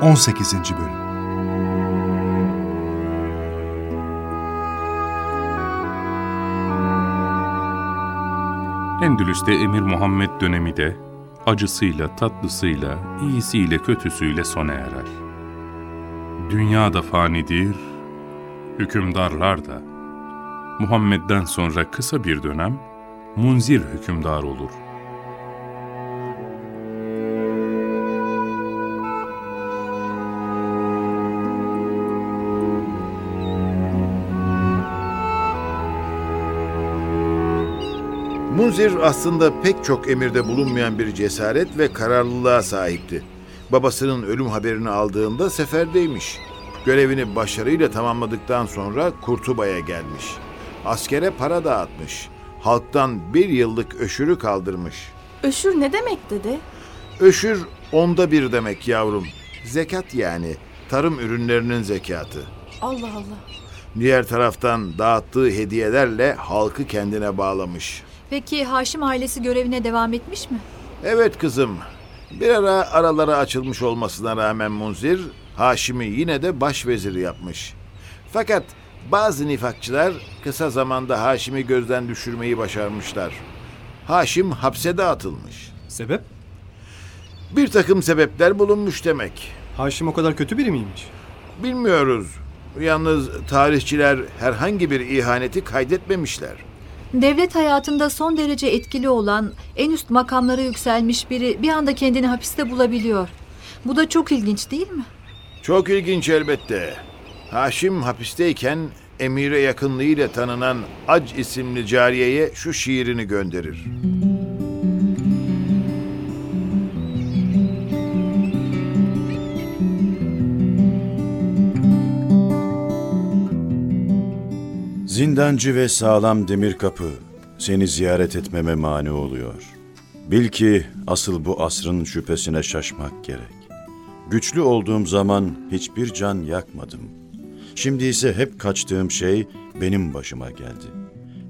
18. Bölüm Endülüs'te Emir Muhammed dönemi de acısıyla, tatlısıyla, iyisiyle, kötüsüyle sona erer. Dünya da fanidir, hükümdarlar da. Muhammed'den sonra kısa bir dönem munzir hükümdar olur. Munzir aslında pek çok emirde bulunmayan bir cesaret ve kararlılığa sahipti. Babasının ölüm haberini aldığında seferdeymiş. Görevini başarıyla tamamladıktan sonra Kurtuba'ya gelmiş. Askere para dağıtmış. Halktan bir yıllık öşürü kaldırmış. Öşür ne demek dede? Öşür onda bir demek yavrum. Zekat yani. Tarım ürünlerinin zekatı. Allah Allah. Diğer taraftan dağıttığı hediyelerle halkı kendine bağlamış. Peki Haşim ailesi görevine devam etmiş mi? Evet kızım. Bir ara aralara açılmış olmasına rağmen Munzir, Haşim'i yine de başvezir yapmış. Fakat bazı nifakçılar kısa zamanda Haşim'i gözden düşürmeyi başarmışlar. Haşim hapse de atılmış. Sebep? Bir takım sebepler bulunmuş demek. Haşim o kadar kötü biri miymiş? Bilmiyoruz. Yalnız tarihçiler herhangi bir ihaneti kaydetmemişler. Devlet hayatında son derece etkili olan, en üst makamlara yükselmiş biri bir anda kendini hapiste bulabiliyor. Bu da çok ilginç değil mi? Çok ilginç elbette. Haşim hapisteyken emire yakınlığıyla tanınan Ac isimli cariyeye şu şiirini gönderir. Zindancı ve sağlam demir kapı seni ziyaret etmeme mani oluyor. Bil ki asıl bu asrın şüphesine şaşmak gerek. Güçlü olduğum zaman hiçbir can yakmadım. Şimdi ise hep kaçtığım şey benim başıma geldi.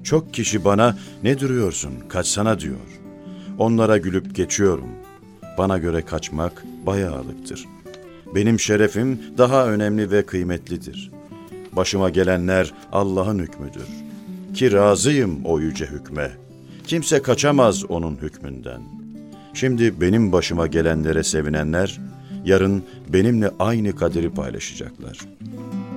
Çok kişi bana ne duruyorsun kaçsana diyor. Onlara gülüp geçiyorum. Bana göre kaçmak bayağılıktır. Benim şerefim daha önemli ve kıymetlidir.'' Başıma gelenler Allah'ın hükmüdür. Ki razıyım o yüce hükme. Kimse kaçamaz onun hükmünden. Şimdi benim başıma gelenlere sevinenler, yarın benimle aynı kaderi paylaşacaklar.''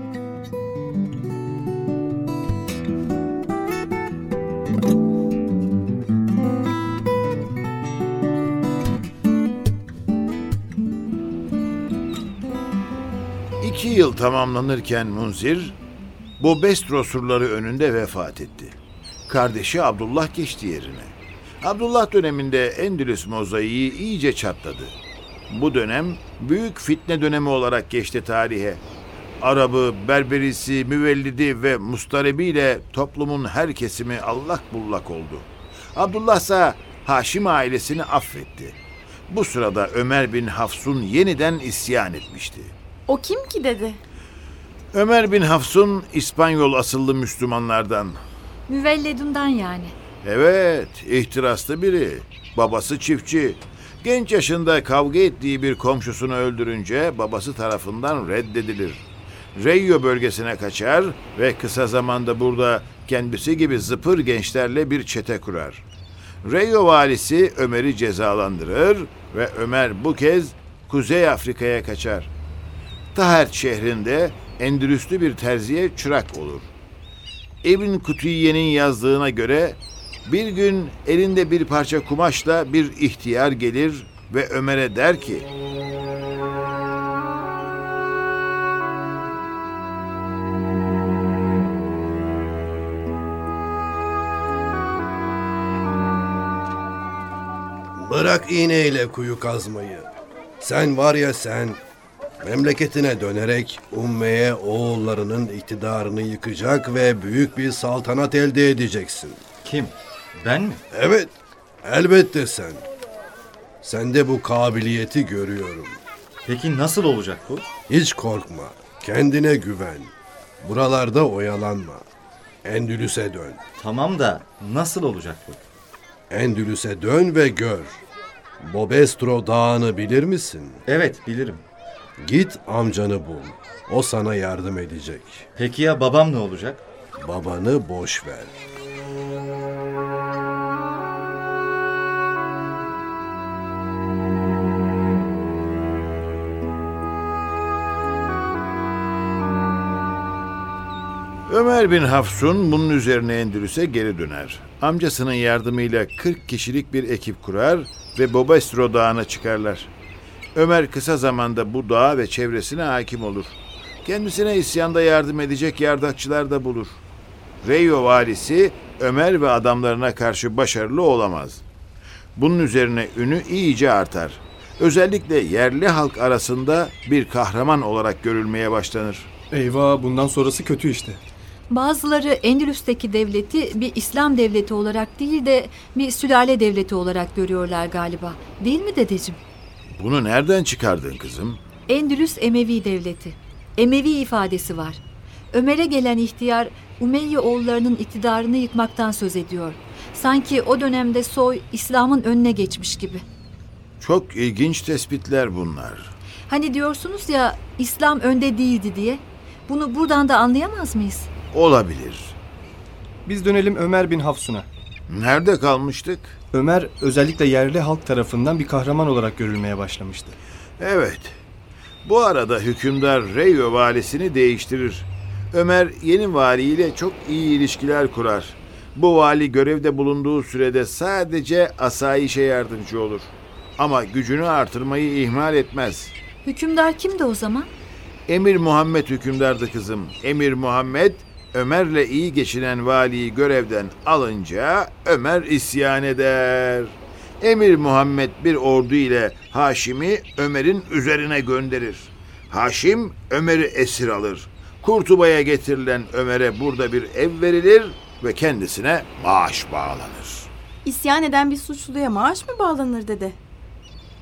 İki yıl tamamlanırken Munzir, bu Bestro surları önünde vefat etti. Kardeşi Abdullah geçti yerine. Abdullah döneminde Endülüs mozaiği iyice çatladı. Bu dönem büyük fitne dönemi olarak geçti tarihe. Arabı, Berberisi, Müvellidi ve Mustarebi ile toplumun her kesimi allak bullak oldu. Abdullah ise Haşim ailesini affetti. Bu sırada Ömer bin Hafsun yeniden isyan etmişti. O kim ki dede? Ömer bin Hafsun İspanyol asıllı Müslümanlardan. Müvelledundan yani. Evet, ihtiraslı biri. Babası çiftçi. Genç yaşında kavga ettiği bir komşusunu öldürünce babası tarafından reddedilir. Reyo bölgesine kaçar ve kısa zamanda burada kendisi gibi zıpır gençlerle bir çete kurar. Reyo valisi Ömer'i cezalandırır ve Ömer bu kez Kuzey Afrika'ya kaçar. Tahert şehrinde Endülüslü bir terziye çırak olur. İbn Kutuyye'nin yazdığına göre bir gün elinde bir parça kumaşla bir ihtiyar gelir ve Ömer'e der ki Bırak iğneyle kuyu kazmayı. Sen var ya sen, memleketine dönerek Umme'ye oğullarının iktidarını yıkacak ve büyük bir saltanat elde edeceksin. Kim? Ben mi? Evet, elbette sen. Sende bu kabiliyeti görüyorum. Peki nasıl olacak bu? Hiç korkma, kendine güven. Buralarda oyalanma. Endülüs'e dön. Tamam da nasıl olacak bu? Endülüs'e dön ve gör. Bobestro Dağı'nı bilir misin? Evet bilirim. Git amcanı bul. O sana yardım edecek. Peki ya babam ne olacak? Babanı boş ver. Ömer bin Hafsun bunun üzerine Endülüs'e geri döner. Amcasının yardımıyla 40 kişilik bir ekip kurar ve Bobestro Dağı'na çıkarlar. Ömer kısa zamanda bu dağa ve çevresine hakim olur. Kendisine isyanda yardım edecek yardakçılar da bulur. Reyo valisi Ömer ve adamlarına karşı başarılı olamaz. Bunun üzerine ünü iyice artar. Özellikle yerli halk arasında bir kahraman olarak görülmeye başlanır. Eyvah bundan sonrası kötü işte. Bazıları Endülüs'teki devleti bir İslam devleti olarak değil de bir sülale devleti olarak görüyorlar galiba. Değil mi dedeciğim? Bunu nereden çıkardın kızım? Endülüs Emevi devleti. Emevi ifadesi var. Ömer'e gelen ihtiyar Umeyye oğullarının iktidarını yıkmaktan söz ediyor. Sanki o dönemde soy İslam'ın önüne geçmiş gibi. Çok ilginç tespitler bunlar. Hani diyorsunuz ya İslam önde değildi diye. Bunu buradan da anlayamaz mıyız? Olabilir. Biz dönelim Ömer bin Hafsun'a. Nerede kalmıştık? Ömer özellikle yerli halk tarafından bir kahraman olarak görülmeye başlamıştı. Evet. Bu arada hükümdar Reyo valisini değiştirir. Ömer yeni valiyle çok iyi ilişkiler kurar. Bu vali görevde bulunduğu sürede sadece asayişe yardımcı olur. Ama gücünü artırmayı ihmal etmez. Hükümdar kimdi o zaman? Emir Muhammed hükümdardı kızım. Emir Muhammed Ömer'le iyi geçinen valiyi görevden alınca Ömer isyan eder. Emir Muhammed bir ordu ile Haşim'i Ömer'in üzerine gönderir. Haşim Ömer'i esir alır. Kurtuba'ya getirilen Ömer'e burada bir ev verilir ve kendisine maaş bağlanır. İsyan eden bir suçluya maaş mı bağlanır dede?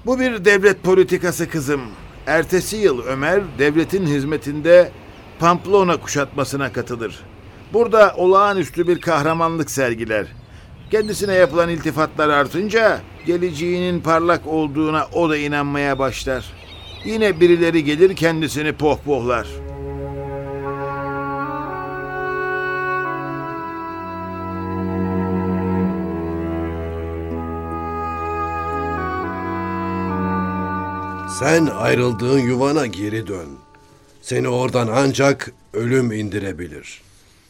Bu bir devlet politikası kızım. Ertesi yıl Ömer devletin hizmetinde Pamplona kuşatmasına katılır. Burada olağanüstü bir kahramanlık sergiler. Kendisine yapılan iltifatlar artınca geleceğinin parlak olduğuna o da inanmaya başlar. Yine birileri gelir kendisini pohpohlar. Sen ayrıldığın yuvana geri dön. Seni oradan ancak ölüm indirebilir.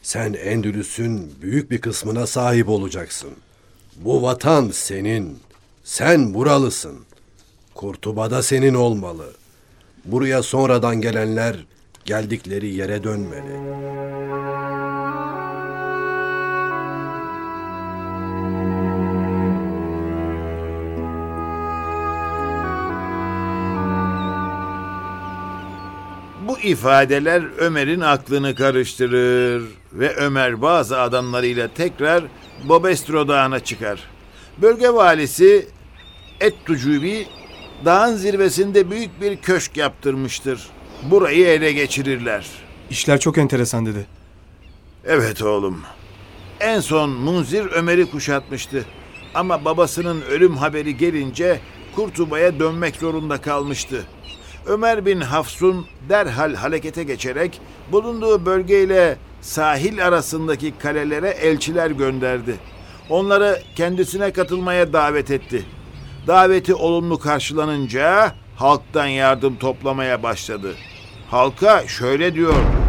Sen Endülüs'ün büyük bir kısmına sahip olacaksın. Bu vatan senin. Sen buralısın. Kurtuba da senin olmalı. Buraya sonradan gelenler geldikleri yere dönmeli. Bu ifadeler Ömer'in aklını karıştırır ve Ömer bazı adamlarıyla tekrar Bobestro Dağı'na çıkar. Bölge valisi Et-Tucubi dağın zirvesinde büyük bir köşk yaptırmıştır. Burayı ele geçirirler. İşler çok enteresan dedi. Evet oğlum. En son Munzir Ömer'i kuşatmıştı. Ama babasının ölüm haberi gelince Kurtuba'ya dönmek zorunda kalmıştı. Ömer bin Hafsun derhal harekete geçerek bulunduğu bölgeyle sahil arasındaki kalelere elçiler gönderdi. Onları kendisine katılmaya davet etti. Daveti olumlu karşılanınca halktan yardım toplamaya başladı. Halka şöyle diyor.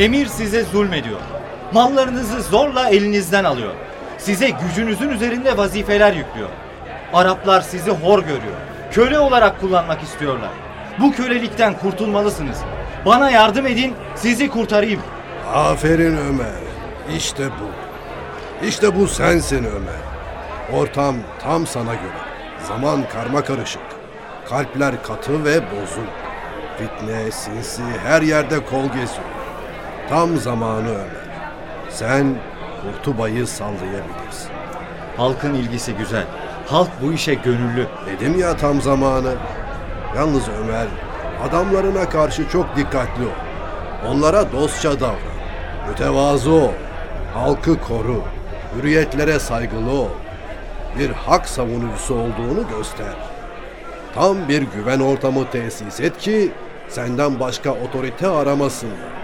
Emir size zulmediyor. Mallarınızı zorla elinizden alıyor. Size gücünüzün üzerinde vazifeler yüklüyor. Araplar sizi hor görüyor. Köle olarak kullanmak istiyorlar. Bu kölelikten kurtulmalısınız. Bana yardım edin, sizi kurtarayım. Aferin Ömer. İşte bu. İşte bu sensin Ömer. Ortam tam sana göre. Zaman karma karışık. Kalpler katı ve bozuk. Fitne, sinsi her yerde kol geziyor. Tam zamanı Ömer. Sen Kurtuba'yı sallayabilirsin. Halkın ilgisi güzel. Halk bu işe gönüllü. Dedim ya tam zamanı. Yalnız Ömer Adamlarına karşı çok dikkatli ol. Onlara dostça davran. Mütevazı ol. Halkı koru. Hürriyetlere saygılı ol. Bir hak savunucusu olduğunu göster. Tam bir güven ortamı tesis et ki senden başka otorite aramasınlar.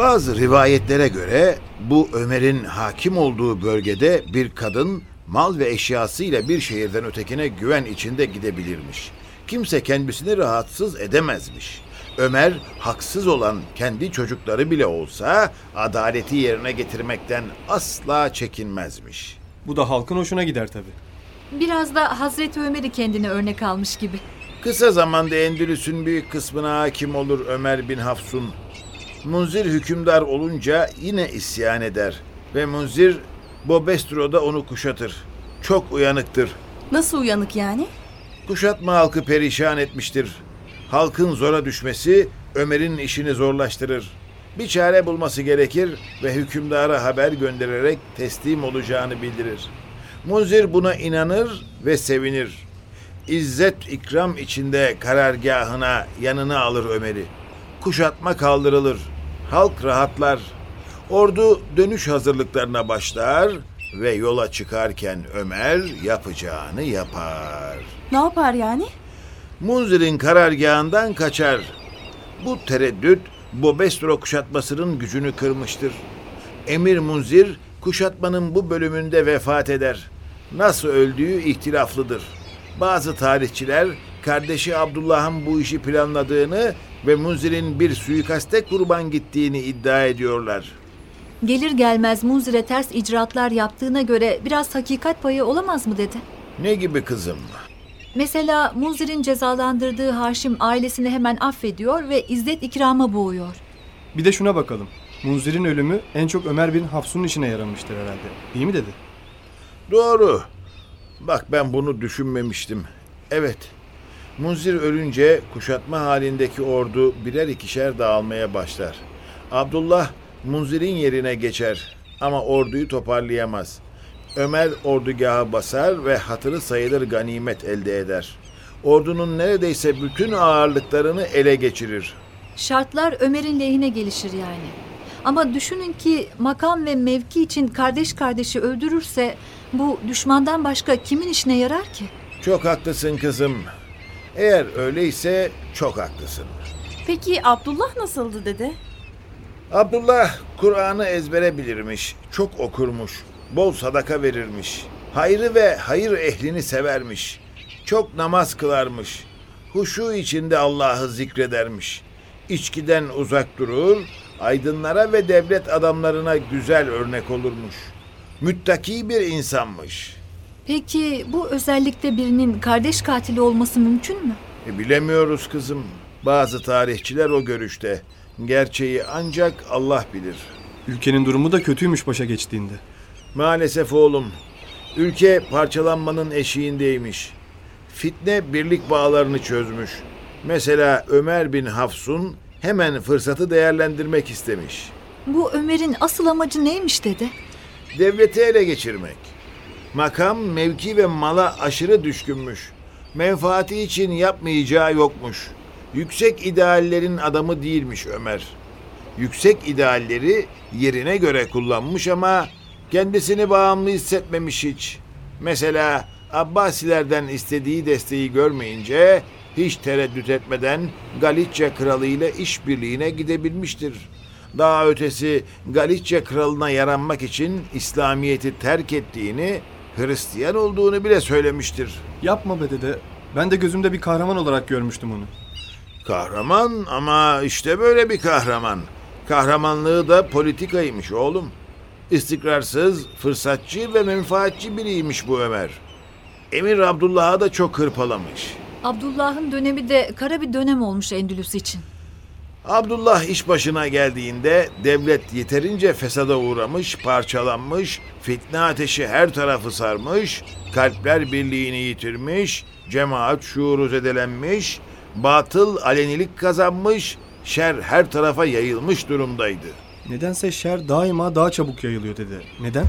Bazı rivayetlere göre bu Ömer'in hakim olduğu bölgede bir kadın mal ve eşyasıyla bir şehirden ötekine güven içinde gidebilirmiş. Kimse kendisini rahatsız edemezmiş. Ömer haksız olan kendi çocukları bile olsa adaleti yerine getirmekten asla çekinmezmiş. Bu da halkın hoşuna gider tabii. Biraz da Hazreti Ömer'i kendine örnek almış gibi. Kısa zamanda Endülüs'ün büyük kısmına hakim olur Ömer bin Hafsun. Munzir hükümdar olunca yine isyan eder ve Munzir Bobestro'da onu kuşatır. Çok uyanıktır. Nasıl uyanık yani? Kuşatma halkı perişan etmiştir. Halkın zora düşmesi Ömer'in işini zorlaştırır. Bir çare bulması gerekir ve hükümdara haber göndererek teslim olacağını bildirir. Munzir buna inanır ve sevinir. İzzet ikram içinde karargahına yanına alır Ömer'i. Kuşatma kaldırılır. Halk rahatlar. Ordu dönüş hazırlıklarına başlar ve yola çıkarken Ömer yapacağını yapar. Ne yapar yani? Munzir'in karargahından kaçar. Bu tereddüt Bobestro kuşatmasının gücünü kırmıştır. Emir Munzir kuşatmanın bu bölümünde vefat eder. Nasıl öldüğü ihtilaflıdır. Bazı tarihçiler kardeşi Abdullah'ın bu işi planladığını ve Munzir'in bir suikaste kurban gittiğini iddia ediyorlar. Gelir gelmez Munzir'e ters icraatlar yaptığına göre biraz hakikat payı olamaz mı dedi. Ne gibi kızım? Mesela Munzir'in cezalandırdığı Haşim ailesini hemen affediyor ve izzet ikrama boğuyor. Bir de şuna bakalım. Munzir'in ölümü en çok Ömer bin Hafsun'un işine yaramıştır herhalde. Değil mi dedi? Doğru. Bak ben bunu düşünmemiştim. Evet. Munzir ölünce kuşatma halindeki ordu birer ikişer dağılmaya başlar. Abdullah Munzir'in yerine geçer ama orduyu toparlayamaz. Ömer ordugaha basar ve hatırı sayılır ganimet elde eder. Ordunun neredeyse bütün ağırlıklarını ele geçirir. Şartlar Ömer'in lehine gelişir yani. Ama düşünün ki makam ve mevki için kardeş kardeşi öldürürse bu düşmandan başka kimin işine yarar ki? Çok haklısın kızım. Eğer öyleyse çok haklısın. Peki Abdullah nasıldı dede? Abdullah Kur'an'ı ezbere bilirmiş, çok okurmuş, bol sadaka verirmiş. Hayrı ve hayır ehlini severmiş. Çok namaz kılarmış. Huşu içinde Allah'ı zikredermiş. İçkiden uzak durur, aydınlara ve devlet adamlarına güzel örnek olurmuş. Müttaki bir insanmış. Peki bu özellikle birinin kardeş katili olması mümkün mü? E, bilemiyoruz kızım. Bazı tarihçiler o görüşte. Gerçeği ancak Allah bilir. Ülkenin durumu da kötüymüş başa geçtiğinde. Maalesef oğlum. Ülke parçalanmanın eşiğindeymiş. Fitne birlik bağlarını çözmüş. Mesela Ömer bin Hafsun hemen fırsatı değerlendirmek istemiş. Bu Ömer'in asıl amacı neymiş dedi? Devleti ele geçirmek. Makam, mevki ve mala aşırı düşkünmüş. Menfaati için yapmayacağı yokmuş. Yüksek ideallerin adamı değilmiş Ömer. Yüksek idealleri yerine göre kullanmış ama kendisini bağımlı hissetmemiş hiç. Mesela Abbasilerden istediği desteği görmeyince hiç tereddüt etmeden Galicia kralı ile işbirliğine gidebilmiştir. Daha ötesi Galicia kralına yaranmak için İslamiyet'i terk ettiğini, Hristiyan olduğunu bile söylemiştir. Yapma be dede. Ben de gözümde bir kahraman olarak görmüştüm onu. Kahraman ama işte böyle bir kahraman. Kahramanlığı da politikaymış oğlum. İstikrarsız, fırsatçı ve menfaatçi biriymiş bu Ömer. Emir Abdullah'a da çok hırpalamış. Abdullah'ın dönemi de kara bir dönem olmuş Endülüs için. Abdullah iş başına geldiğinde devlet yeterince fesada uğramış, parçalanmış, fitne ateşi her tarafı sarmış, kalpler birliğini yitirmiş, cemaat şuuru zedelenmiş, batıl alenilik kazanmış, şer her tarafa yayılmış durumdaydı. Nedense şer daima daha çabuk yayılıyor dedi. Neden?